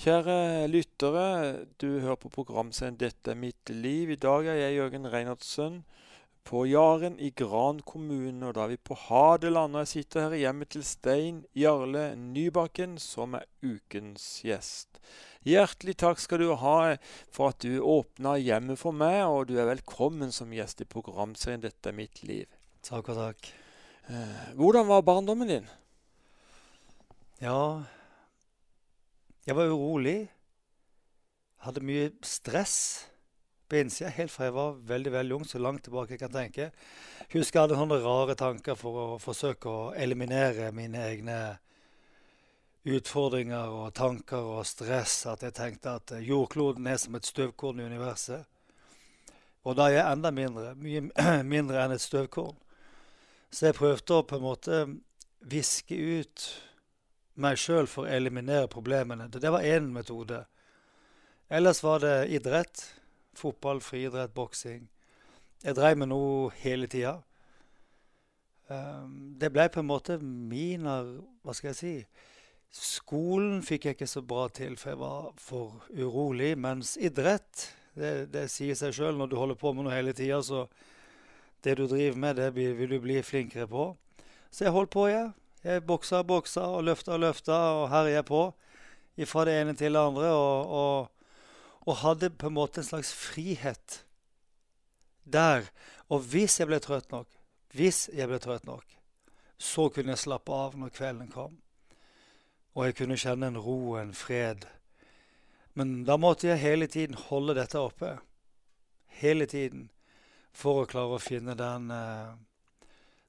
Kjære lyttere, du hører på programserien 'Dette er mitt liv'. I dag er jeg Jørgen Reinhardsen på Jaren i Gran kommune. Og da er vi på Hadeland. Og jeg sitter her i hjemmet til Stein Jarle Nybakken, som er ukens gjest. Hjertelig takk skal du ha for at du åpna hjemmet for meg, og du er velkommen som gjest i programserien 'Dette er mitt liv'. Takk og takk. Eh, hvordan var barndommen din? Ja Jeg var urolig. Hadde mye stress på innsida helt fra jeg var veldig veldig ung, så langt tilbake jeg kan tenke. Husker jeg hadde sånne rare tanker for å forsøke å eliminere mine egne utfordringer og tanker og stress. At jeg tenkte at jordkloden er som et støvkorn i universet. Og da er jeg enda mindre. Mye mindre enn et støvkorn. Så jeg prøvde å på en måte viske ut meg sjøl for å eliminere problemene. Det var én metode. Ellers var det idrett. Fotball, friidrett, boksing. Jeg dreiv med noe hele tida. Det ble på en måte min Hva skal jeg si? Skolen fikk jeg ikke så bra til, for jeg var for urolig. Mens idrett, det, det sier seg sjøl. Når du holder på med noe hele tida, så det du driver med, det vil du bli flinkere på. Så jeg holdt på, jeg. Jeg boksa og boksa og løfta og løfta og herja på. Fra det ene til det andre. Og, og, og, hadde på en måte en slags frihet der. Og hvis jeg ble trøtt nok, hvis jeg ble trøtt nok, så kunne jeg slappe av når kvelden kom. Og jeg kunne kjenne en ro og en fred. Men da måtte jeg hele tiden holde dette oppe. Hele tiden. For å klare å finne den,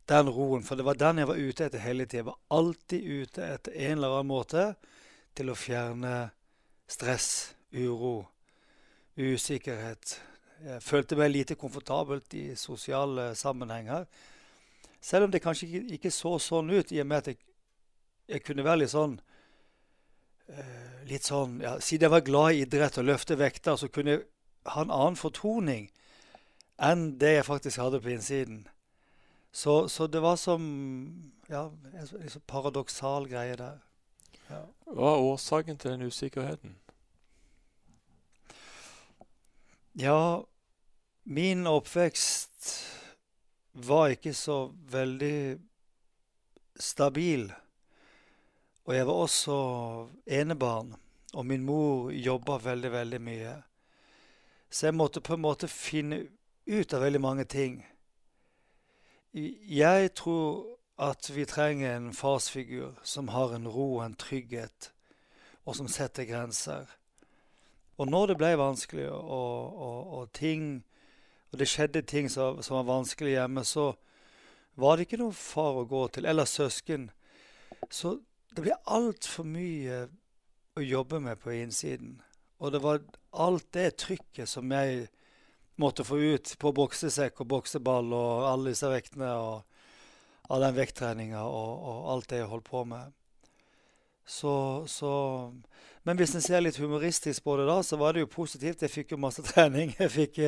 den roen. For det var den jeg var ute etter hele tida. Jeg var alltid ute etter en eller annen måte til å fjerne stress, uro, usikkerhet. Jeg følte meg lite komfortabelt i sosiale sammenhenger. Selv om det kanskje ikke, ikke så sånn ut, i og med at jeg, jeg kunne være litt sånn Eh, litt sånn ja, Siden jeg var glad i idrett og løfte vekter, så kunne jeg ha en annen fortoning enn det jeg faktisk hadde på innsiden. Så, så det var som ja, en liksom paradoksal greie der. Ja. Hva er årsaken til den usikkerheten? Ja, min oppvekst var ikke så veldig stabil. Og jeg var også enebarn, og min mor jobba veldig, veldig mye. Så jeg måtte på en måte finne ut av veldig mange ting. Jeg tror at vi trenger en farsfigur som har en ro og en trygghet, og som setter grenser. Og når det ble vanskelig, og, og, og ting og det skjedde ting som, som, var vanskelig hjemme, så var det ikke noen far å gå til, eller søsken. Så det ble altfor mye å jobbe med på innsiden. Og det var alt det trykket som jeg måtte få ut på boksesekk og bokseball og alle disse vektene og all den vekttreninga og, og, alt det jeg holdt på med. Så, så Men hvis en ser litt humoristisk på det, da, så var det jo positivt. Jeg fikk jo masse trening. Jeg fikk,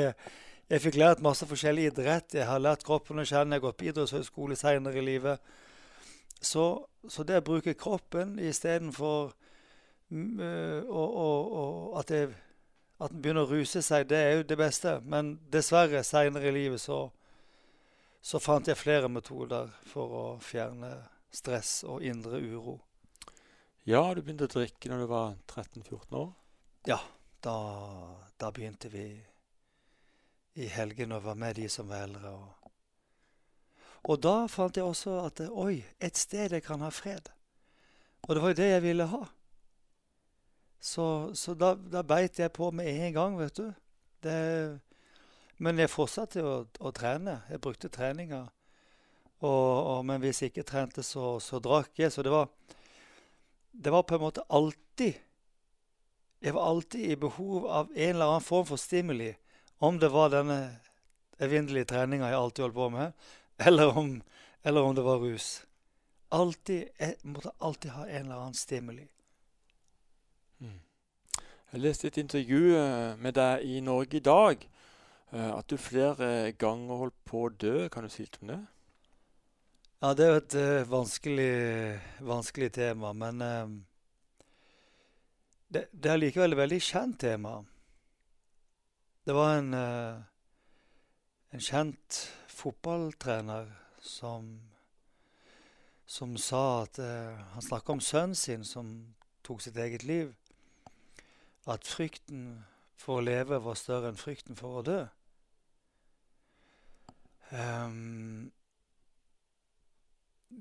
jeg fikk lært masse forskjellig idrett. Jeg har lært kroppen å kjenne. Jeg har gått på idrettshøyskole seinere i livet. Så, så, det å bruke kroppen istedenfor uh, at, det, at den begynner å ruse seg, det er jo det beste. Men dessverre, seinere i livet så, så fant jeg flere metoder for å fjerne stress og indre uro. Ja, du begynte å drikke når du var 13-14 år? Ja, da, da, begynte vi i helgene å være med de som var eldre. og og da fant jeg også at oi, et sted jeg kan ha fred. Og det var jo det jeg ville ha. Så, så da, da, beit jeg på med en gang, vet du. Det, men jeg fortsatte å, å, trene. Jeg brukte treninga. Og, og, men hvis jeg ikke trente, så, så, drakk jeg. Så det var, det var på en måte alltid Jeg var alltid i behov av en eller annen form for stimuli. Om det var denne evinnelige treninga jeg alltid holdt på med, eller om, eller om det var rus. Alltid, jeg måtte alltid ha en eller annen stimuli. Mm. Jeg leste et intervju eh, med deg i Norge i dag. Eh, at du flere ganger holdt på å dø. Kan du si litt om det? Ja, det er jo et uh, vanskelig, vanskelig, tema. Men uh, det, det er likevel et veldig kjent tema. Det var en, uh, en kjent fotballtrener som, som sa at Han snakka om sønnen sin som tok sitt eget liv. At frykten for å leve var større enn frykten for å dø. Um,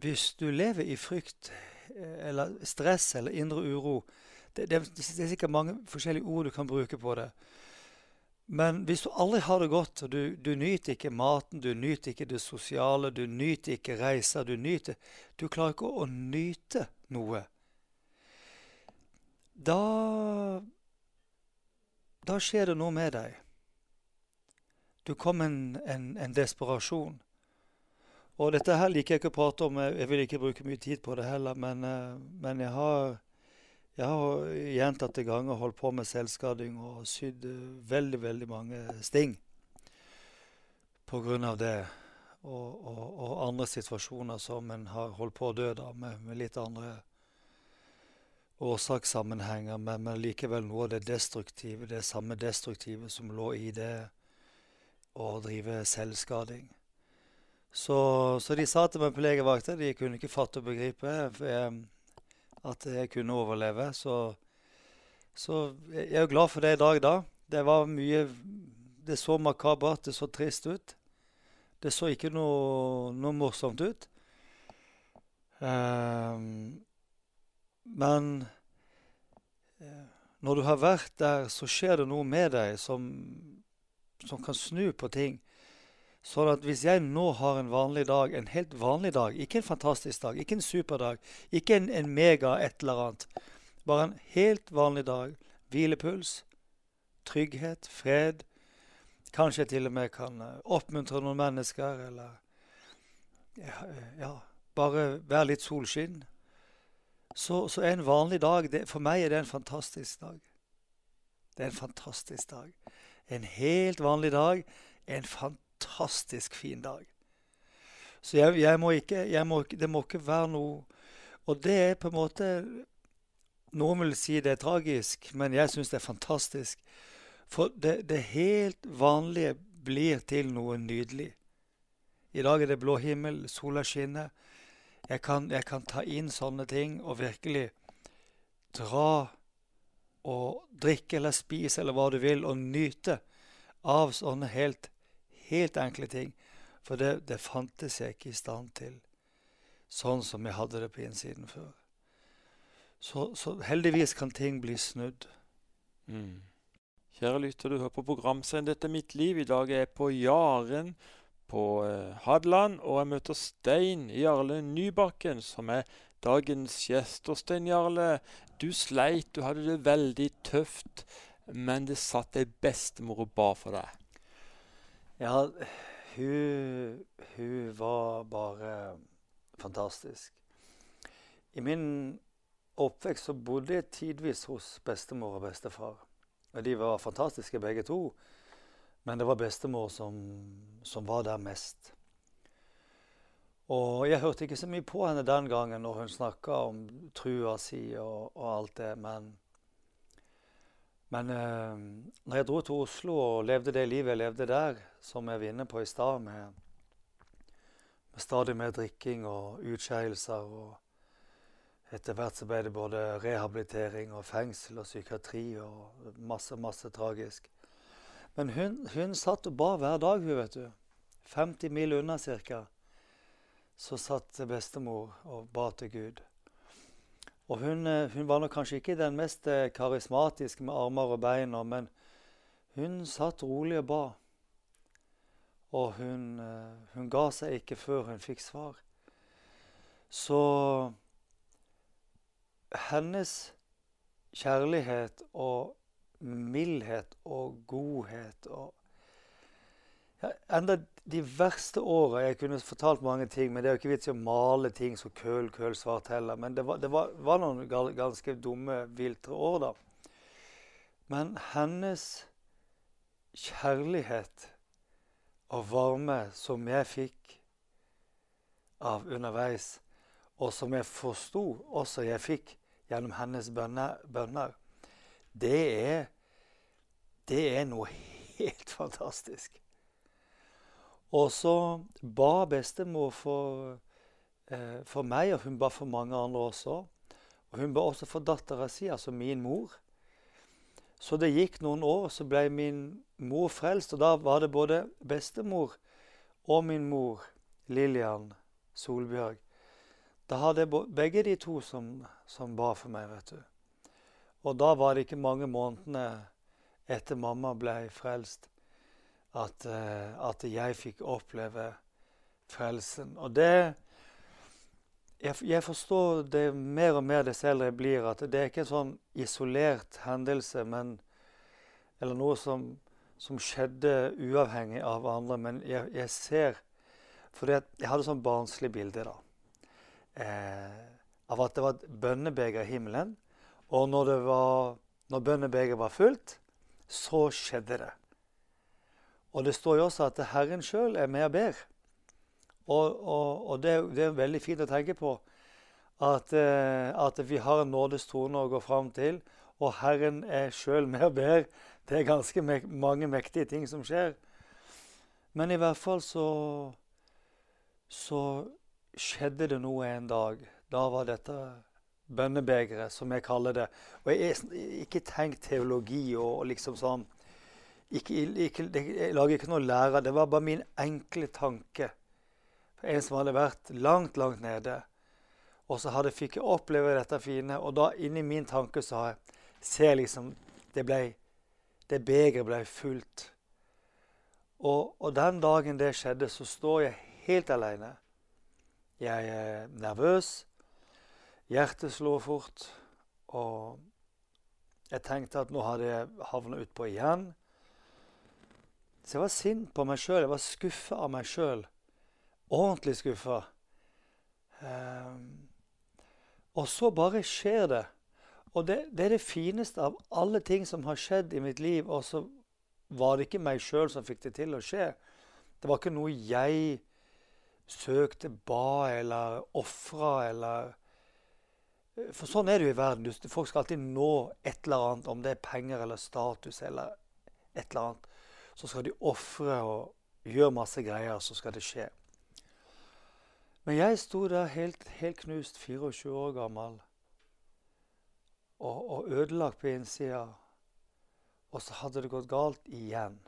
hvis du lever i frykt eh, eller stress eller indre uro det, det, det, er sikkert mange forskjellige ord du kan bruke på det. Men hvis du aldri har det godt, og du, du nyter ikke maten, du nyter ikke det sosiale, du nyter ikke reiser, du nyter Du klarer ikke å, å nyte noe. Da Da skjer det noe med deg. Du kom en, en, en desperasjon. Og dette her liker jeg ikke å prate om. Jeg vil ikke bruke mye tid på det heller. Men, eh, men jeg har, jeg har gjentatte ganger holdt på med selvskading og sydd eh, veldig, veldig mange sting av det. Og, og, og, andre situasjoner som en har holdt på å dø av, med, med litt andre årsakssammenhenger, men, men, likevel noe av det destruktive, det samme destruktive som lå i det å drive selvskading. Så, så, de sa til meg på legevakta de kunne ikke fatte og begripe at jeg kunne overleve. Så, så, jeg er jo glad for det i dag, da. Det var mye Det så makabert, det så trist ut. Det så ikke noe, noe morsomt ut. Um, men uh, når du har vært der, så skjer det noe med deg som, som kan snu på ting. Sånn at hvis jeg nå har en vanlig dag, en helt vanlig dag, ikke en fantastisk dag, ikke en superdag, ikke en, en mega et eller annet, bare en helt vanlig dag, hvilepuls, trygghet, fred Kanskje jeg til og med kan eh, oppmuntre noen mennesker, eller ja, ja bare være litt solskinn. Så, så en vanlig dag det, For meg er det en fantastisk dag. Det er en fantastisk dag. En helt vanlig dag. En fantastisk fin dag. Så jeg, jeg må ikke, jeg må, det må ikke være noe Og det er på en måte Noen vil si det er tragisk, men jeg syns det er fantastisk. For det, det, helt vanlige blir til noe nydelig. I dag er det blå himmel, sola skinner. Jeg kan, jeg kan ta inn sånne ting og virkelig dra og drikke eller spise eller hva du vil, og nyte av sånne helt helt enkle ting. For det, det fantes jeg ikke i stand til, sånn som jeg hadde det på innsiden før. Så, så heldigvis kan ting bli snudd. Mm. Kjære lytter, du hører på programserien 'Dette er mitt liv'. I dag er jeg på Jaren på eh, Hadeland, og jeg møter Stein Jarle Nybakken, som er dagens gjest. Og Stein Jarle, du sleit, du hadde det veldig tøft, men det satt ei bestemor og ba for deg. Ja, hun, hun var bare fantastisk. I min oppvekst så bodde jeg tidvis hos bestemor og bestefar. Og de var fantastiske begge to, men det var bestemor som, som var der mest. Og jeg hørte ikke så mye på henne den gangen når hun snakka om trua si og, og alt det, men men øh, når jeg dro til Oslo og levde det livet jeg levde der, som jeg var inne på i stad, med, med, stadig mer drikking og utskeielser og Etter hvert så ble det både rehabilitering og fengsel og psykiatri og masse, masse tragisk. Men hun, hun satt og ba hver dag, hun, vet du. 50 mil unna ca. Så satt bestemor og ba til Gud. Og hun, eh, hun, var nok kanskje ikke den mest eh, karismatiske med armer og bein, men hun satt rolig og ba. Og hun, eh, hun ga seg ikke før hun fikk svar. Så hennes kjærlighet og mildhet og godhet og ja, Enda de verste åra Jeg kunne fortalt mange ting, men det er jo ikke vits i å male ting så køl, køl svart heller. Men det var, det var, var noen ganske dumme, viltre år, da. Men hennes kjærlighet og varme som jeg fikk av underveis, og som jeg forsto også jeg fikk gjennom hennes bønner, det er, det er noe helt fantastisk. Og så ba bestemor for, eh, for meg, og hun ba for mange andre også. Og hun ba også for dattera si, altså min mor. Så det gikk noen år, så ble min mor frelst. Og da var det både bestemor og min mor, Lillian Solbjørg. Da hadde jeg begge de to som, som ba for meg, vet du. Og da var det ikke mange månedene etter mamma ble frelst, at, uh, at jeg fikk oppleve frelsen. Og det jeg, jeg, forstår det mer og mer dess eldre jeg blir, at det er ikke en sånn isolert hendelse, men, eller noe som, som skjedde uavhengig av andre. Men jeg, jeg ser For jeg hadde sånn barnslig bilde da, eh, av at det var et bønnebeger i himmelen. Og når, det var, når bønnebegeret var fullt, så skjedde det. Og det står jo også at Herren sjøl er med og ber. Og, og, og det, det, er veldig fint å tenke på at, eh, at vi har en nådes trone å gå fram til, og Herren er sjøl med og ber. Det er ganske me mange mektige ting som skjer. Men i hvert fall så, så skjedde det noe en dag. Da var dette bønnebegeret, som jeg kaller det. Og jeg er ikke tenkt teologi og, liksom sånn ikke, ikke, Jeg lager ikke noe lære. Det var bare min enkle tanke. For en som hadde vært langt, langt nede. Og så hadde fikk jeg oppleve dette fine. Og da inni min tanke så har jeg ser liksom Det ble Det begeret ble fullt. Og, og den dagen det skjedde, så står jeg helt aleine. Jeg er nervøs. Hjertet slår fort, og jeg tenkte at nå hadde jeg havna utpå igjen. Så jeg var sint på meg sjøl. Jeg var skuffa av meg sjøl. Ordentlig skuffa. Um, og så bare skjer det. Og det, det, er det fineste av alle ting som har skjedd i mitt liv. Og så var det ikke meg sjøl som fikk det til å skje. Det var ikke noe jeg søkte, ba eller ofra eller for sånn er det jo i verden. Folk skal alltid nå et eller annet, om det er penger eller status eller et eller annet. Så skal de ofre og gjøre masse greier, så skal det skje. Men jeg sto der helt, helt knust, 24 år gammel, og, og ødelagt på innsida. Og så hadde det gått galt igjen.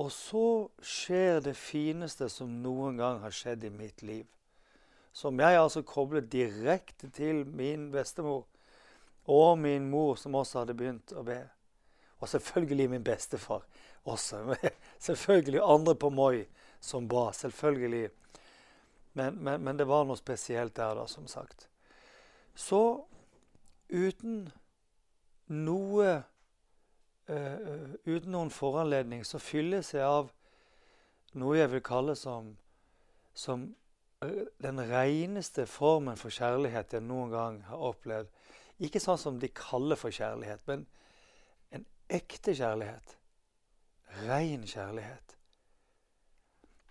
Og så skjer det fineste som noen gang har skjedd i mitt liv som jeg altså koblet direkte til min bestemor og min mor, som også hadde begynt å be. Og selvfølgelig min bestefar også. selvfølgelig andre på Moi som ba. Selvfølgelig. Men, men, men, det var noe spesielt der, da, som sagt. Så uten noe uh, Uten noen foranledning så fylles jeg av noe jeg vil kalle som, som den reneste formen for kjærlighet jeg noen gang har opplevd. Ikke sånn som de kaller for kjærlighet, men en ekte kjærlighet. Ren kjærlighet.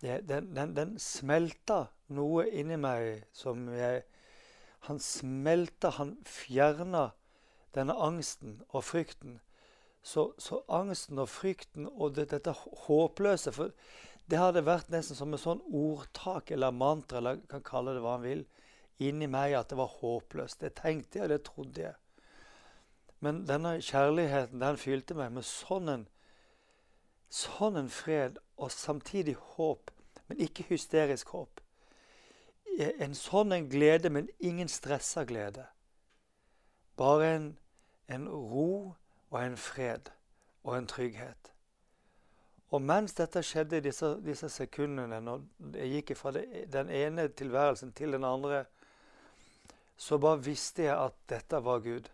Den, den, den smelta noe inni meg som jeg Han smelta, han fjerna denne angsten og frykten. Så, så, angsten og frykten og det, dette håpløse For det hadde vært nesten som et sånn ordtak eller mantra, eller kan kalle det hva han vil, inni meg at det var håpløst. Det tenkte jeg, det trodde jeg. Men denne kjærligheten den fylte meg med sånn en, sånn en fred og samtidig håp, men ikke hysterisk håp. En sånn en glede, men ingen stressa glede. Bare en, en ro og en fred og en trygghet. Og mens dette skjedde i disse, disse sekundene, når jeg gikk fra det, den ene tilværelsen til den andre, så bare visste jeg at dette var Gud.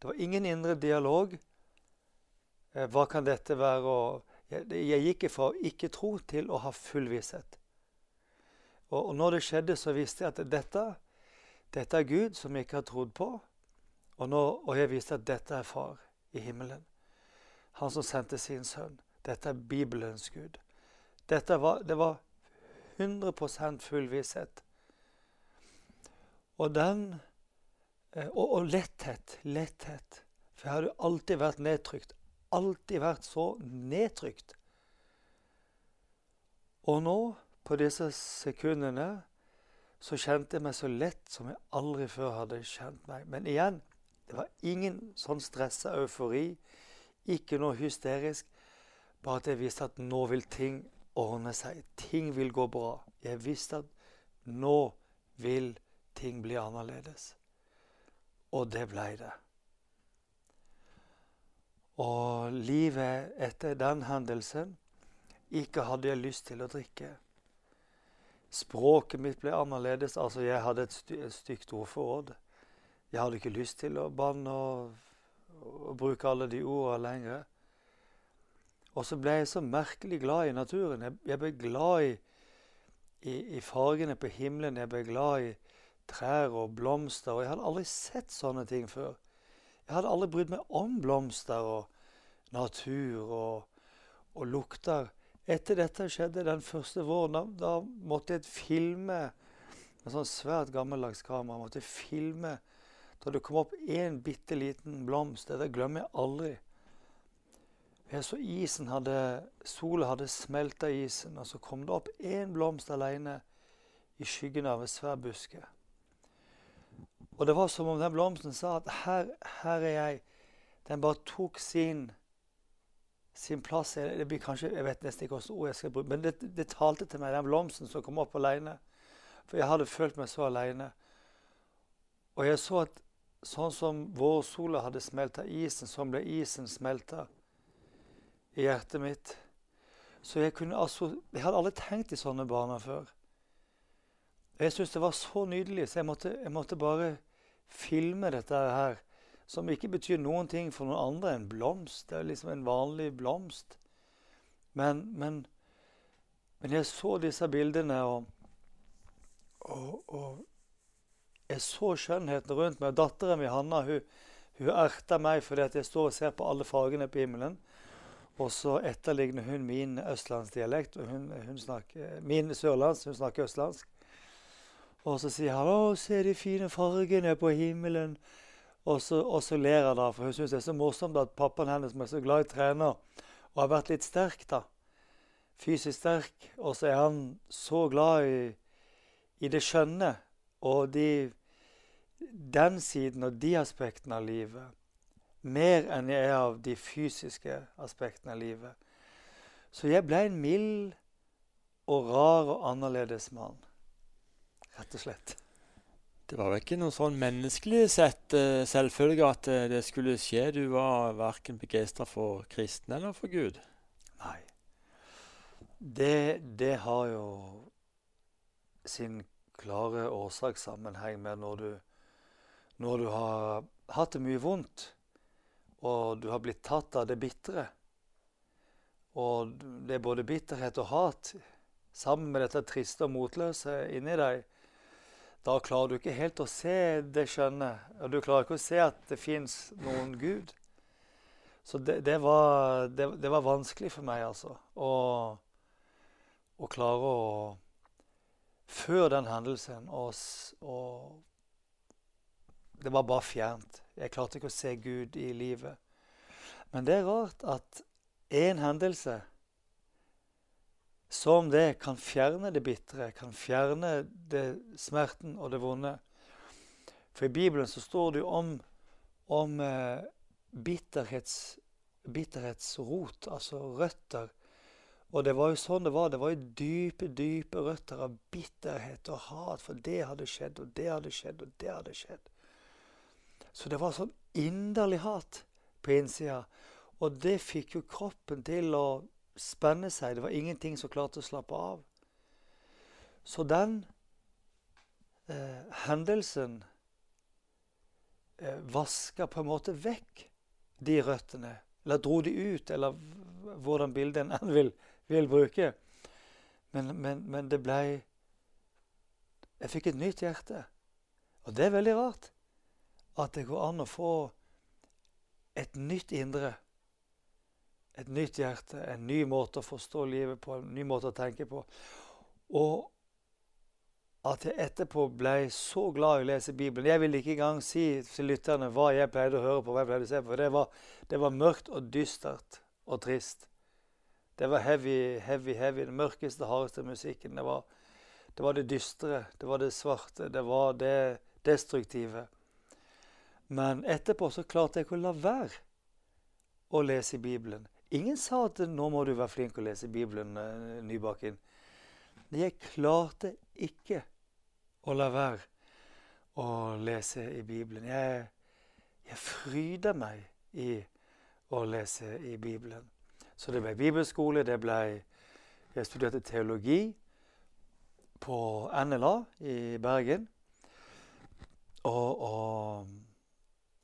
Det var ingen indre dialog. Eh, hva kan dette være? Jeg, jeg, gikk fra å ikke tro til å ha full visshet. Og, og når det skjedde, så visste jeg at dette, dette er Gud som jeg ikke har trodd på. Og, nå, og jeg visste at dette er Far i himmelen. Han som sendte sin sønn. Dette er Bibelens Gud. Dette var, det var 100 full visshet. Og den eh, og, og, letthet. Letthet. For jeg hadde alltid vært nedtrykt. Alltid vært så nedtrykt. Og nå, på disse sekundene, så kjente jeg meg så lett som jeg aldri før hadde kjent meg. Men igjen, det var ingen sånn stressa eufori. Ikke noe hysterisk. Bare at jeg visste at nå vil ting ordne seg. Ting vil gå bra. Jeg visste at nå vil ting bli annerledes. Og det blei det. Og livet etter den hendelsen Ikke hadde jeg lyst til å drikke. Språket mitt ble annerledes. Altså, jeg hadde et, sty et stygt ordforråd. Jeg hadde ikke lyst til å banne og, og bruke alle de ordene lenger. Og så ble jeg så merkelig glad i naturen. Jeg, jeg ble glad i, i, i, fargene på himmelen. Jeg ble glad i trær og blomster. Og jeg hadde aldri sett sånne ting før. Jeg hadde aldri brydd meg om blomster og natur og, og lukter. Etter dette skjedde den første våren. Da, da måtte jeg filme med sånn svært gammeldags kamera. måtte filme da det kom opp én bitte liten blomst. Det glemmer jeg aldri. Jeg så isen hadde, Sola hadde smelta isen, og så kom det opp én blomst alene i skyggen av en svær buske. Og det var som om den blomsten sa at her, her er jeg. Den bare tok sin, sin plass. Det blir kanskje, Jeg vet nesten ikke hvilket ord jeg skal bruke, men det, det, talte til meg, den blomsten som kom opp alene. For jeg hadde følt meg så alene. Og jeg så at sånn som vårsola hadde smelta isen, sånn ble isen smelta i hjertet mitt. Så jeg kunne altså Jeg hadde aldri tenkt i sånne baner før. Jeg syntes det var så nydelig, så jeg måtte, jeg måtte bare filme dette her, som ikke betyr noen ting for noen andre enn blomst. Det er liksom en vanlig blomst. Men, men, men jeg så disse bildene, og, og, og, jeg så skjønnheten rundt meg. Datteren min, Hanna, hun, hun erta meg fordi jeg står og ser på alle fargene på himmelen. Og så etterligner hun min østlandsdialekt, og hun, hun snakker, min sørlands, hun snakker østlandsk. Og så sier han 'Å, se de fine fargene på himmelen'. Og så, og så ler han da, for hun syns det er så morsomt at pappaen hennes som er så glad i trener, og har vært litt sterk, da, fysisk sterk, og så er han så glad i, i det skjønne og de, den siden og de aspektene av livet. Mer enn jeg er av de fysiske aspektene av livet. Så jeg ble en mild og rar og annerledes mann rett og slett. Det var vel ikke noe sånn menneskelig sett selvfølgelig selvfølge at uh, det skulle skje? Du var verken begeistra for kristne eller for Gud? Nei. Det, det, har jo sin klare årsakssammenheng med når du, når du har hatt det mye vondt, og du har blitt tatt av det bitre. Og det er både bitterhet og hat sammen med dette triste og motløse inni deg da klarer du ikke helt å se det skjønne. Og du klarer ikke å se at det fins noen Gud. Så det, det, var, det, det, var, vanskelig for meg, altså. Å, å klare å Før den hendelsen og, og, Det var bare fjernt. Jeg klarte ikke å se Gud i livet. Men det er rart at én hendelse som det kan fjerne det bitre, kan fjerne det, smerten og det vonde. For i Bibelen så står det jo om, om eh, bitterhets, bitterhetsrot, altså røtter. Og det var jo sånn det var. Det var jo dype, dype røtter av bitterhet og hat. For det hadde skjedd, og det hadde skjedd, og det hadde skjedd. Så det var sånn inderlig hat på innsida. Og det fikk jo kroppen til å spenne seg. Det var ingenting som klarte å slappe av. Så den eh, hendelsen eh, vaska på en måte vekk de røttene. Eller dro de ut, eller hvordan bildet en vil, vil, bruke. Men, men, men det blei Jeg fikk et nytt hjerte. Og det er veldig rart at det går an å få et nytt indre et nytt hjerte, en ny måte å forstå livet på, en ny måte å tenke på. Og at jeg etterpå ble så glad i å lese Bibelen. Jeg vil ikke engang si til lytterne hva jeg pleide å høre på. hva jeg pleide å se på. Det var, det var mørkt og dystert og trist. Det var heavy, heavy, heavy. Den mørkeste, hardeste musikken. Det var, det var det dystre, det var det svarte, det var det destruktive. Men etterpå så klarte jeg ikke å la være å lese i Bibelen. Ingen sa at nå må du være flink å lese Bibelen, Nybakken. Nybakken. Jeg klarte ikke å la være å lese i Bibelen. Jeg, jeg fryder meg i å lese i Bibelen. Så det ble bibelskole, det ble Jeg studerte teologi på NLA i Bergen. Og, og,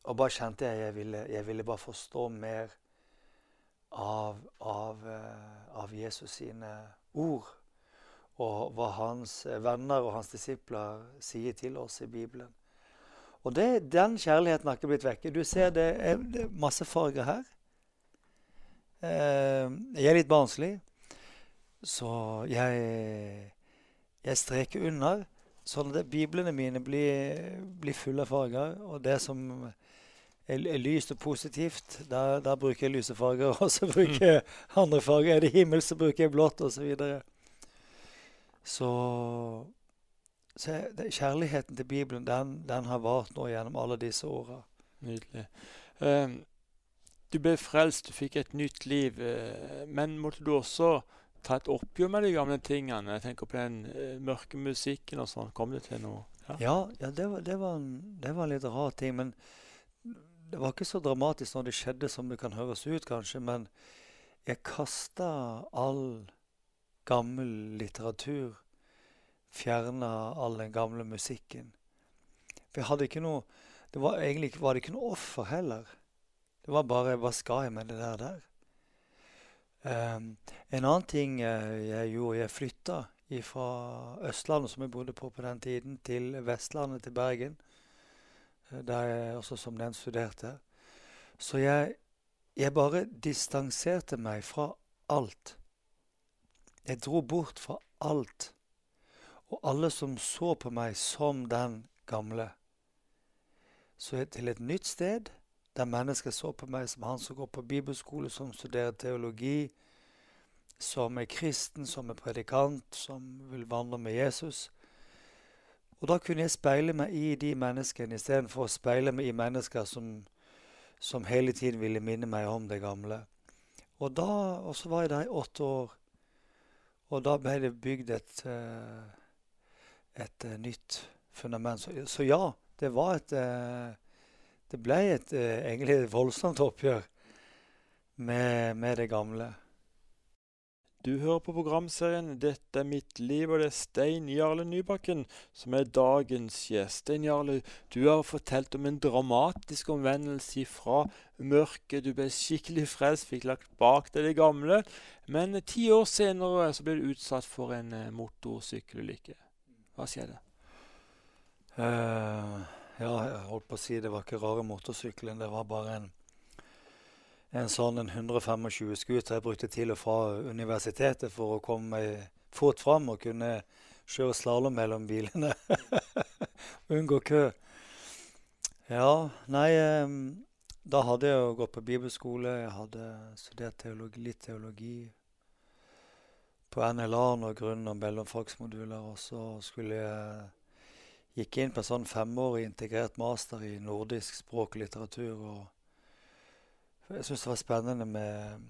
og bare kjente jeg jeg ville, jeg ville bare forstå mer av, av, eh, av, Jesus sine ord. Og hva hans venner og hans disipler sier til oss i Bibelen. Og det, den kjærligheten har ikke blitt vekke. Du ser det det er masse farger her. Eh, jeg er litt barnslig, så jeg, jeg streker under. Sånn at biblene mine blir, blir fulle av farger. Og det som lyst og positivt, der, da bruker jeg lyse farger. Og så bruker jeg andre farger. Er det himmel, så bruker jeg blått, osv. Så, videre. så så Kjærligheten til Bibelen den, den har vart nå gjennom alle disse åra. Nydelig. Um, du ble frelst, du fikk et nytt liv. Eh, men måtte du også ta et oppgjør med de gamle tingene? Jeg tenker på den uh, mørke musikken og sånn. Kom det til noe? Ja, ja, ja det, var, det, var en, det, var, en, litt rar ting. Men det var ikke så dramatisk når det skjedde som det kan høres ut, kanskje. Men jeg kasta all gammel litteratur. Fjerna all den gamle musikken. For jeg hadde ikke noe Det var egentlig var det ikke noe offer heller. Det var bare Hva skal jeg med det der? der? Um, en annen ting uh, jeg gjorde Jeg flytta fra Østlandet, som jeg bodde på på den tiden, til Vestlandet, til Bergen. Uh, der jeg også som den studerte. Så jeg, jeg bare distanserte meg fra alt. Jeg dro bort fra alt. Og alle som så på meg som den gamle. Så til et nytt sted der mennesker så på meg som han som går på bibelskole, som studerer teologi, som er kristen, som er predikant, som vil vandre med Jesus. Og da kunne jeg speile meg i de menneskene istedenfor å speile meg i mennesker som, som, hele tiden ville minne meg om det gamle. Og, da, og så var jeg der i åtte år, og da ble det bygd et, eh, et, eh, nytt fundament. Så, så, ja, det var et eh, det ble et egentlig et voldsomt oppgjør med, med, det gamle. Du hører på programserien 'Dette er mitt liv', og det er Stein Jarle Nybakken som er dagens gjest. Stein Jarle, du har fortalt om en dramatisk omvendelse fra mørket. Du ble skikkelig frelst, fikk lagt bak deg det gamle. Men ti år senere så ble du utsatt for en eh, motorsykkelulykke. Hva skjedde? Uh, ja, jeg holdt på å si det var ikke rare motorsykkelen. Det var bare en, en sånn en 125 scooter jeg brukte til og fra universitetet for å komme meg fort fram og kunne kjøre slalåm mellom bilene. Unngå kø. Ja, nei Da hadde jeg jo gått på bibelskole. Jeg hadde studert teologi, litt teologi på NLA og grunn- og mellomfagsmoduler. Og så skulle jeg gikk inn på en sånn femårig integrert master i nordisk språk og litteratur. Og jeg syns det var spennende med,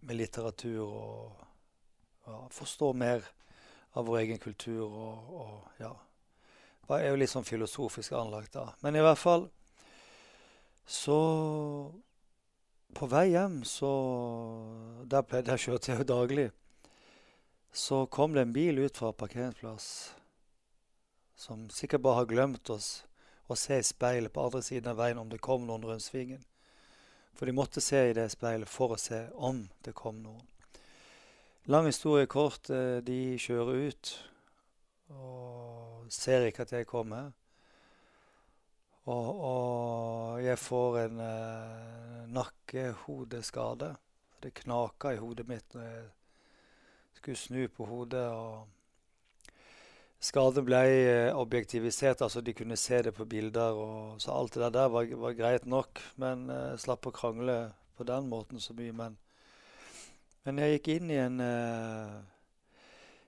med litteratur og ja, forstå mer av vår egen kultur og, og ja. Jeg er jo litt sånn filosofisk anlagt da. Men i hvert fall så På vei hjem, så Der, der kjørte jeg jo daglig. Så kom det en bil ut fra parkeringsplass som sikkert bare har glemt oss å se i speilet på andre siden av veien om det kom noen rundt svingen. For de måtte se i det speilet for å se om det kom noen. Lang historie kort. Eh, de kjører ut og ser ikke at jeg kommer. Og, og jeg får en eh, nakkehodeskade. Det knaka i hodet mitt når jeg skulle snu på hodet. og skaden ble eh, objektivisert, altså de kunne se det på bilder. Og, så alt det der var, var greit nok. Men jeg uh, slapp å krangle på den måten så mye. Men, men jeg gikk inn i en uh,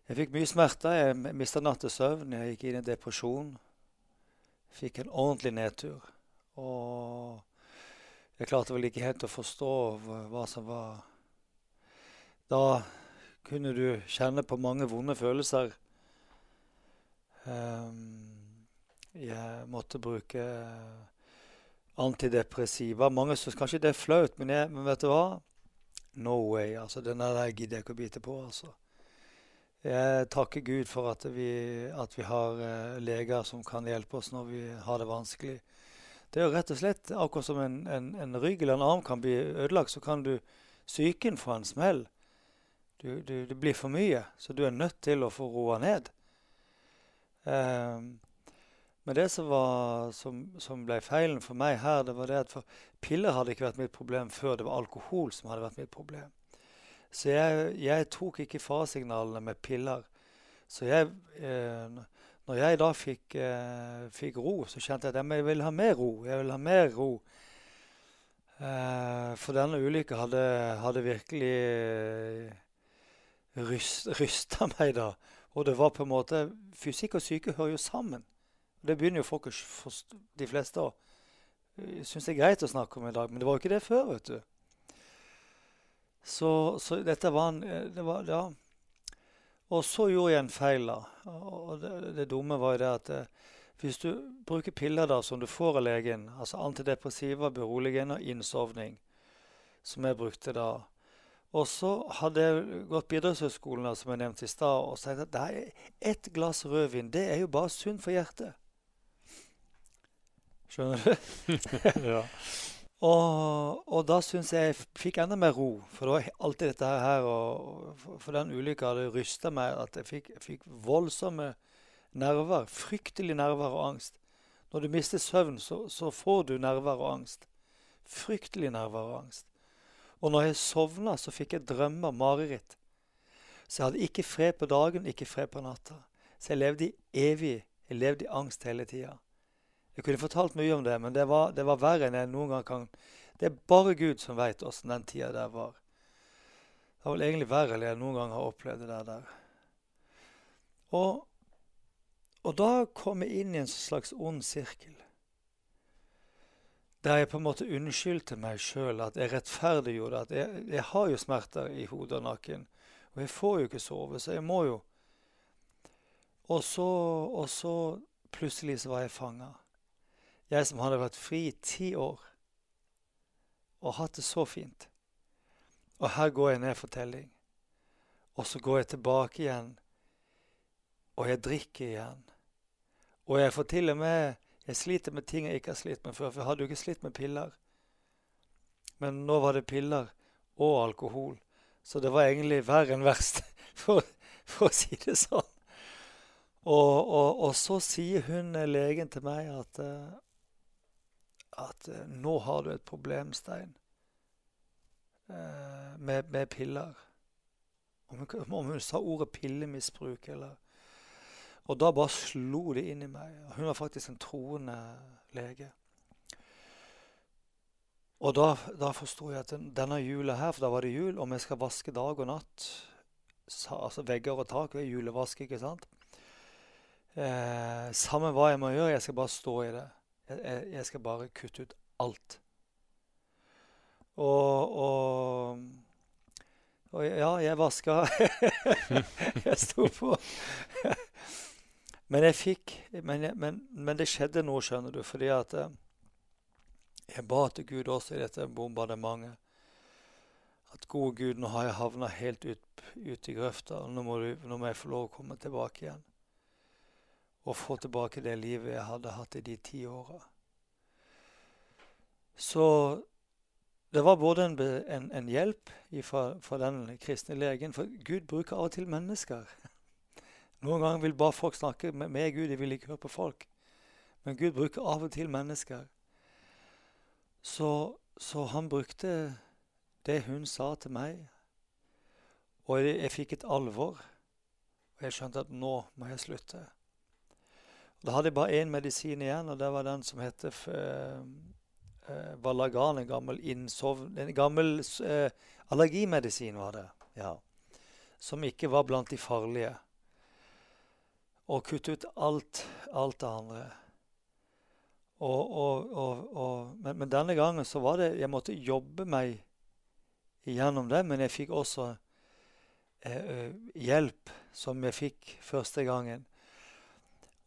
Jeg fikk mye smerter. Jeg mista nattesøvn. Jeg gikk inn i depresjon. Fikk en ordentlig nedtur. Og jeg klarte vel ikke helt å forstå hva som var Da kunne du kjenne på mange vonde følelser. Um, jeg måtte bruke antidepressiva. Mange syns kanskje det er flaut, men, jeg, men, vet du hva? No way. altså Den der gidder jeg ikke å bite på. altså. Jeg takker Gud for at vi, at vi har uh, leger som kan hjelpe oss når vi har det vanskelig. Det er jo rett og slett akkurat som en, en, en rygg eller en arm kan bli ødelagt, så kan du psyken få en smell. Du, du, det blir for mye, så du er nødt til å få roa ned. Um, men det som, var, som, som, ble feilen for meg her, det var det at piller hadde ikke vært mitt problem før. Det var alkohol som hadde vært mitt problem. Så jeg, jeg tok ikke faresignalene med piller. Så jeg, eh, når jeg da fikk, eh, fikk, ro, så kjente jeg at jeg ville ha mer ro. Jeg vil ha mer ro. Eh, for denne ulykka hadde, hadde, virkelig eh, ryst, rysta meg da. Og det var på en måte Fysikk og syke hører jo sammen. Det begynner jo folk å de fleste å eh, synes det er greit å snakke om i dag. Men det var jo ikke det før, vet du. Så, så dette var en eh, det var, ja. Og så gjorde jeg en feil, da. Og det, det dumme var jo det at eh, hvis du bruker piller da, som du får av legen, altså antidepressiva, beroligende og innsovning, som jeg brukte da og så hadde jeg gått på idrettshøyskolen, som jeg nevnte i stad, og sagt at det er ett glass rødvin det er jo bare sunt for hjertet. Skjønner du? ja. Og, og, da syns jeg jeg fikk enda mer ro. For det var alltid dette her, og for den ulykka hadde rysta meg at jeg fikk, jeg fikk, voldsomme nerver. Fryktelige nerver og angst. Når du mister søvn, så, så får du nerver og angst. Fryktelige nerver og angst. Og når jeg sovna, så fikk jeg drømmer, mareritt. Så jeg hadde ikke fred på dagen, ikke fred på natta. Så jeg levde i evig jeg levde i angst hele tida. Jeg kunne fortalt mye om det, men det var, det var verre enn jeg noen gang kan Det er bare Gud som veit åssen den tida der var. Det var vel egentlig verre enn jeg noen gang har opplevd det der. Og, og da kom jeg inn i en slags ond sirkel. Der jeg på en måte unnskyldte meg sjøl, at jeg rettferdiggjorde at jeg, jeg, har jo smerter i hodet og nakken. Og jeg får jo ikke sove, så jeg må jo Og så, og så plutselig så var jeg fanga. Jeg som hadde vært fri i ti år og hatt det så fint. Og her går jeg ned for telling. Og så går jeg tilbake igjen, og jeg drikker igjen. Og jeg får til og med jeg sliter med ting jeg ikke har slitt med før, for jeg hadde jo ikke slitt med piller. Men nå var det piller og alkohol, så det var egentlig verre enn verst, for, for, å si det sånn. Og, og, og, så sier hun eh, legen til meg at, eh, at eh, nå har du et problem, Stein, med, med piller. Om hun, sa ordet pillemisbruk eller og da bare slo det inn i meg. Hun var faktisk en troende lege. Og da, da forsto jeg at denne jula her, for da var det jul, om jeg skal vaske dag og natt altså Vegger og tak er julevask, ikke sant? Eh, samme hva jeg må gjøre, jeg skal bare stå i det. Jeg, jeg skal bare kutte ut alt. Og, og, og ja, jeg vaska. jeg sto på. Men fikk men, men, men, det skjedde noe, skjønner du, fordi at eh, jeg ba til Gud også i dette bombardementet. At gode Gud, nå har jeg havna helt ut, ut i grøfta, og nå må, du, nå må jeg få lov å komme tilbake igjen. Og få tilbake det livet jeg hadde hatt i de ti åra. Så det var både en, en, en hjelp fra den kristne legen, for Gud bruker av og til mennesker. Noen ganger vil bare folk snakke med, med Gud, de vil ikke høre på folk. Men Gud bruker av og til mennesker. Så, så han brukte det hun sa til meg. Og jeg, jeg fikk et alvor. Og jeg skjønte at nå må jeg slutte. Da hadde jeg bare én medisin igjen, og det var den som heter uh, Valagan. En gammel, innsov, en gammel uh, allergimedisin, var det. ja. Som ikke var blant de farlige. Og kutte ut alt, alt det andre. Og, og, og, men, men, denne gangen så var det Jeg måtte jobbe meg igjennom det, men jeg fikk også eh, hjelp som jeg fikk første gangen.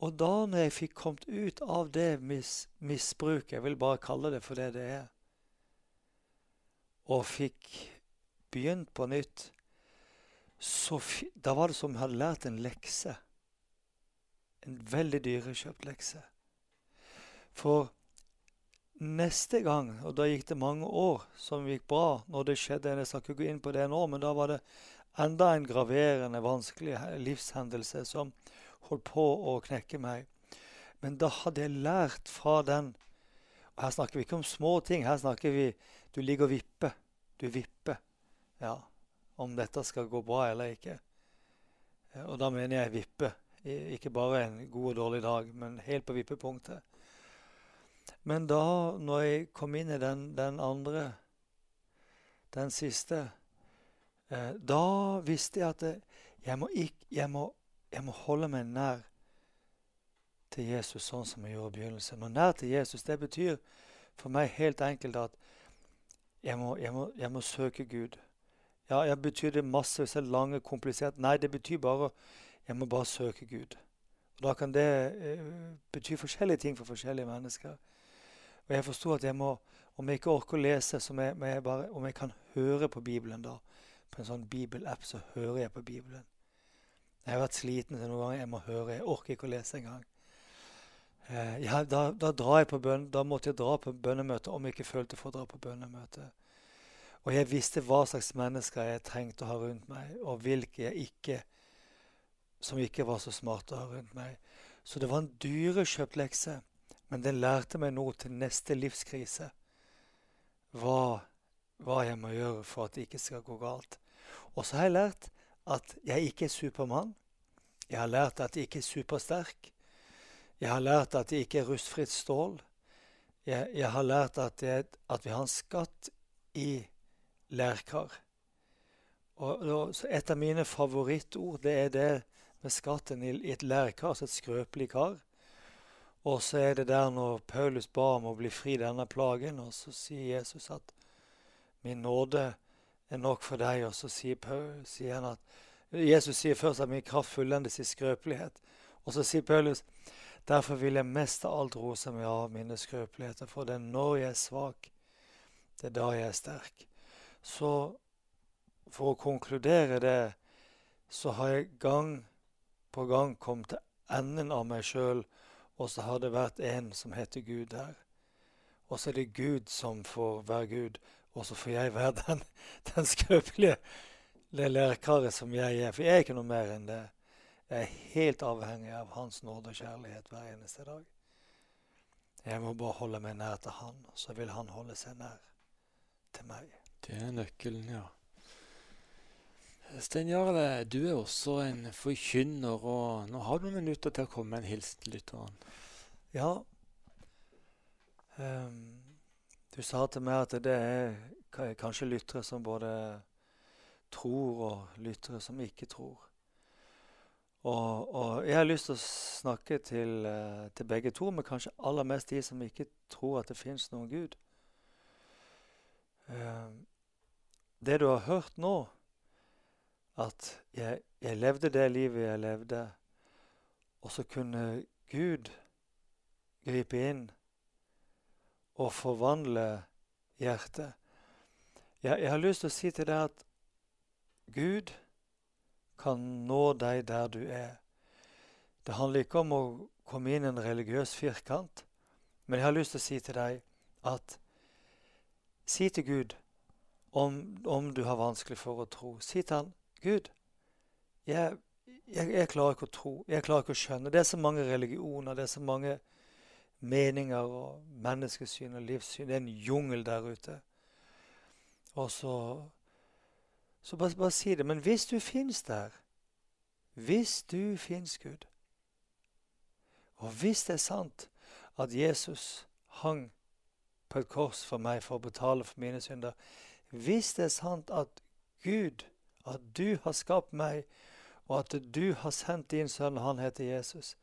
Og da når jeg fikk kommet ut av det mis misbruket, jeg vil bare kalle det for det det er, og fikk begynt på nytt, så da var det som om jeg hadde lært en lekse. En veldig dyrekjøpt lekse. For neste gang, og da gikk det mange år som gikk bra når det skjedde Jeg skal ikke gå inn på det nå, men da var det enda en graverende, vanskelig livshendelse som holdt på å knekke meg. Men da hadde jeg lært fra den og Her snakker vi ikke om små ting. Her snakker vi Du ligger og vipper. Du vipper. Ja. Om dette skal gå bra eller ikke. Og da mener jeg vippe. Ikke bare en god og dårlig dag, men helt på vippepunktet. Men da, når jeg kom inn i den, den andre, den siste, eh, da visste jeg at jeg, må ikke, jeg, må, jeg, må holde meg nær til Jesus sånn som jeg gjorde i begynnelsen. Og nær til Jesus, det betyr for meg helt enkelt at jeg må, jeg må, søke Gud. Ja, jeg betyr det masse er lange, komplisert. Nei, det betyr bare jeg må bare søke Gud. Og Da kan det eh, bety forskjellige ting for forskjellige mennesker. Og jeg forsto at jeg må, om jeg ikke orker å lese, så må jeg, jeg bare, om jeg kan høre på Bibelen da. På en sånn bibelapp så hører jeg på Bibelen. Jeg har vært sliten til noen ganger jeg må høre. Jeg orker ikke å lese engang. Eh, ja, da, da, da måtte jeg dra på bønnemøte om jeg ikke følte for å dra på bønnemøte. Og jeg visste hva slags mennesker jeg trengte å ha rundt meg, og hvilke jeg ikke som ikke var så smarte rundt meg. Så det var en dyrekjøpt lekse. Men den lærte meg nå til neste livskrise hva, hva, jeg må gjøre for at det ikke skal gå galt. Og så har jeg lært at jeg ikke er Supermann. Jeg har lært at jeg ikke er supersterk. Jeg har lært at jeg ikke er rustfritt stål. Jeg, jeg har lært at, jeg, at, vi har en skatt i lærkar. Og, og, et av mine favorittord det er det med skatten i, et lærkar, altså et skrøpelig kar. Og så er det der når Paulus ba om å bli fri denne plagen, og så sier Jesus at 'min nåde er nok for deg', og så sier, Paul, sier han at Jesus sier først at 'min kraft fullendes i skrøpelighet'. Og så sier Paulus 'derfor vil jeg mest av alt rose meg av mine skrøpeligheter', for det er når jeg er svak, det er da jeg er sterk. Så for å konkludere det, så har jeg gang på gang kom til enden av meg sjøl og så har det vært en som heter Gud der. Og så er det Gud som får være Gud, og så får jeg være den, den skrøpelige lærkaret som jeg er. For jeg er ikke noe mer enn det. Jeg er helt avhengig av Hans nåde og kjærlighet hver eneste dag. Jeg må bare holde meg nær til Han, så vil Han holde seg nær til meg. Det er nøkkelen, ja. Stein Jarle, du er også en forkynner, og nå har du noen minutter til å komme med en hilsen til lytteren. Ja. Um, du sa til meg at det er kanskje lyttere som både tror, og lyttere som ikke tror. Og, og jeg har lyst til å snakke til, uh, til, begge to, men kanskje aller mest de som ikke tror at det fins noen Gud. Um, det du har hørt nå, at jeg, jeg, levde det livet jeg levde, og så kunne Gud gripe inn og forvandle hjertet. Jeg, jeg har lyst til å si til deg at Gud kan nå deg der du er. Det handler ikke om å komme inn i en religiøs firkant, men jeg har lyst til å si til deg at si til Gud om, om du har vanskelig for å tro. Si til han Gud, jeg, jeg, jeg, klarer ikke å tro. Jeg klarer ikke å skjønne. Det er så mange religioner, det er så mange meninger og menneskesyn og livssyn. Det er en jungel der ute. Og så, så bare, bare si det. Men hvis du fins der, hvis du fins, Gud, Og hvis det er sant at Jesus hang på et kors for meg for å betale for mine synder, hvis det er sant at Gud, at du har skapt meg, og at du har sendt din sønn, han heter Jesus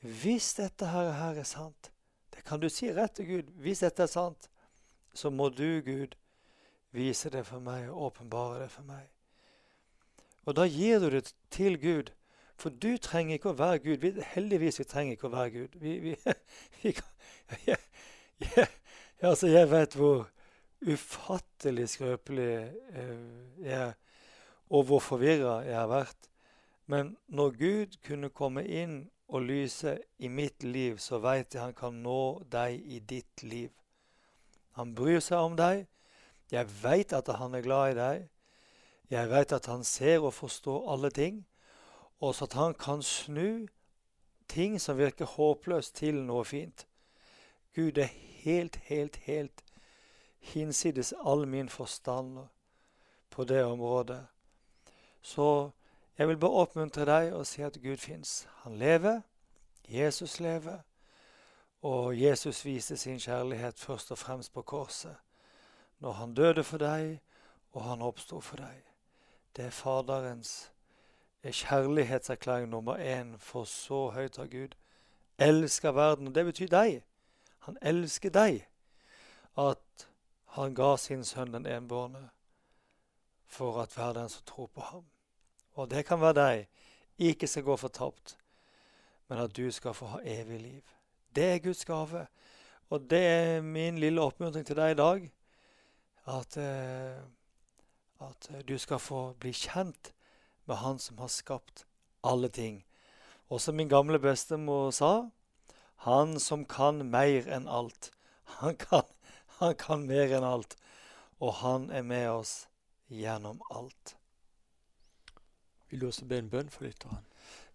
Hvis dette her, her er sant, det kan du si rett til Gud. Hvis dette er sant, så må du, Gud, vise det for meg og åpenbare det for meg. Og da gir du det til Gud. For du trenger ikke å være Gud. Vi, heldigvis vi trenger ikke å være Gud. Vi, vi, vi kan, jeg, jeg, altså jeg vet hvor ufattelig skrøpelig eh, jeg er, og hvor forvirra jeg har vært. Men når Gud kunne komme inn og lyse i mitt liv, så veit jeg han kan nå deg i ditt liv. Han bryr seg om deg. Jeg veit at han er glad i deg. Jeg veit at han ser og forstår alle ting, og så at han kan snu ting som virker håpløst, til noe fint. Gud er helt, helt, helt hinsides all min forstand på det området. Så jeg vil bare oppmuntre deg og si at Gud fins. Han lever. Jesus lever. Og Jesus viste sin kjærlighet først og fremst på korset. Når han døde for deg, og han oppsto for deg. Det er Faderens kjærlighetserklæring nummer én, for så høyt har Gud elsker verden. Og det betyr deg. Han elsker deg. At han ga sin sønn den enbårne for at hver den som tror på ham. Og det kan være deg. Ikke skal gå fortapt, men at du skal få ha evig liv. Det er Guds gave. Og det er min lille oppmuntring til deg i dag. At eh, at du skal få bli kjent med Han som har skapt alle ting. Og som min gamle bestemor sa, han som kan mer enn alt. Han kan, han kan mer enn alt. Og han er med oss gjennom alt. Vil du også be en bønn for lytteren?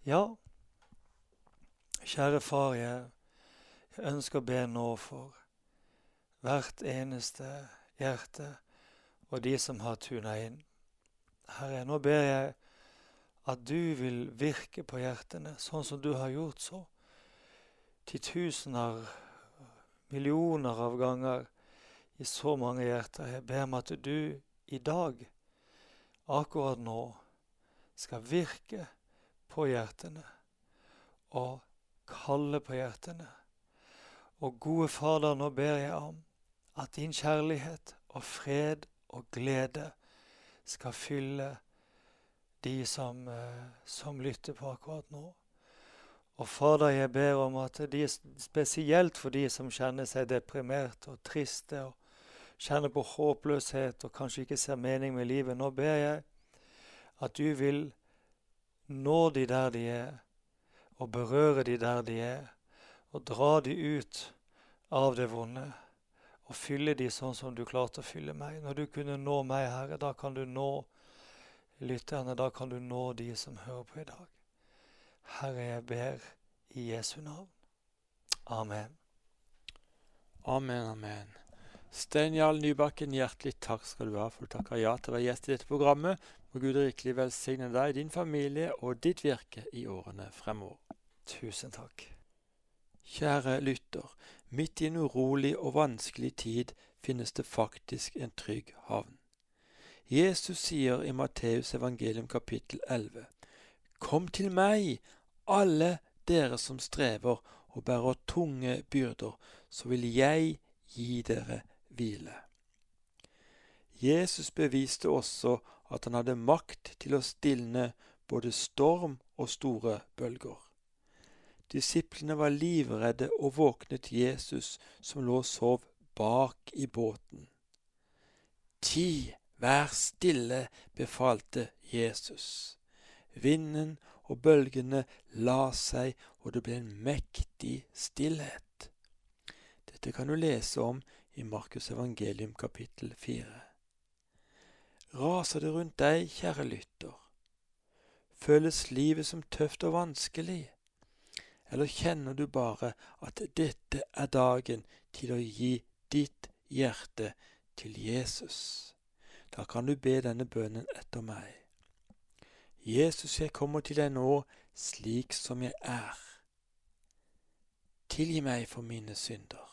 Ja. Kjære far, jeg, jeg ønsker å be nå for hvert eneste hjerte og de som har tuna inn. Herre, nå ber jeg at du vil virke på hjertene, sånn som du har gjort så titusener, millioner av ganger i så mange hjerter. Jeg ber om at du i dag, akkurat nå, skal virke på hjertene og kalle på hjertene. Og gode Fader, nå ber jeg om at din kjærlighet og fred og glede skal fylle de som, eh, som lytter på akkurat nå. Og Fader, jeg ber om at de, spesielt for de som kjenner seg deprimerte og triste og kjenner på håpløshet og kanskje ikke ser mening med livet, nå ber jeg at du vil nå de der de er, og berøre de der de er, og dra de ut av det vonde og fylle de sånn som du klarte å fylle meg. Når du kunne nå meg, Herre, da kan du nå lytterne. Da kan du nå de som hører på i dag. Herre, jeg ber i Jesu navn. Amen. Amen, amen. Stein Jarl Nybakken, hjertelig takk skal du ha for du takker ja til å være gjest i dette programmet. Må Gud rikelig velsigne deg, din familie og ditt virke i årene fremover. Tusen takk. Kjære lytter. Midt i en urolig og vanskelig tid finnes det faktisk en trygg havn. Jesus sier i Matteus evangelium kapittel 11.: Kom til meg, alle dere som strever og bærer tunge byrder, så vil jeg gi dere hvile. Jesus beviste også at han hadde makt til å stilne både storm og store bølger. Disiplene var livredde og våknet Jesus, som lå og sov bak i båten. Ti, vær stille, befalte Jesus. Vinden og bølgene la seg, og det ble en mektig stillhet. Dette kan du lese om i Markus evangelium kapittel fire. Raser det rundt deg, kjære lytter? Føles livet som tøft og vanskelig? Eller kjenner du bare at dette er dagen til å gi ditt hjerte til Jesus? Da kan du be denne bønnen etter meg. Jesus, jeg kommer til deg nå slik som jeg er. tilgi meg for mine synder.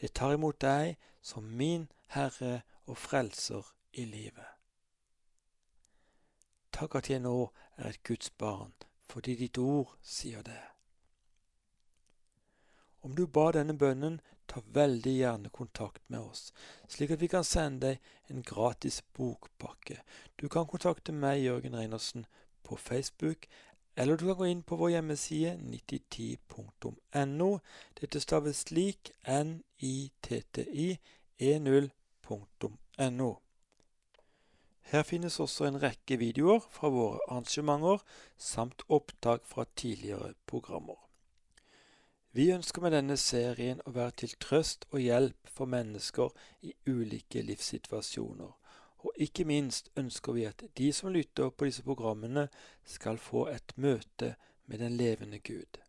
Jeg tar imot deg som min Herre og Frelser i livet. Takk at jeg nå er et Guds barn, fordi ditt ord sier det. Om du ba denne bønnen, ta veldig gjerne kontakt med oss, slik at vi kan sende deg en gratis bokpakke. Du kan kontakte meg, Jørgen Reinersen, på Facebook, eller du kan gå inn på vår hjemmeside 9010.no. Dette staves slik nitti e0.no. Her finnes også en rekke videoer fra våre arrangementer, samt opptak fra tidligere programmer. Vi ønsker med denne serien å være til trøst og hjelp for mennesker i ulike livssituasjoner. Og ikke minst ønsker vi at de som lytter på disse programmene, skal få et møte med den levende Gud.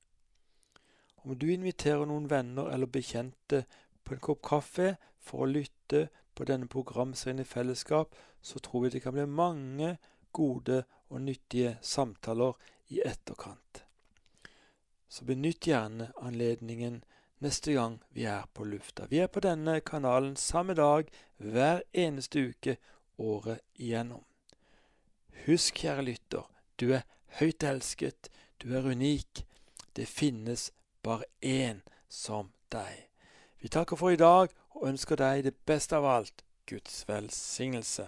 Om du inviterer noen venner eller bekjente på en kopp kaffe for å lytte på denne programserien i fellesskap, så tror vi det kan bli mange gode og nyttige samtaler i etterkant. Så benytt gjerne anledningen neste gang vi er på lufta. Vi er på denne kanalen samme dag hver eneste uke året igjennom. Husk, kjære lytter, du er høyt elsket, du er unik. Det finnes bare én som deg. Vi takker for i dag og ønsker deg det beste av alt Guds velsignelse.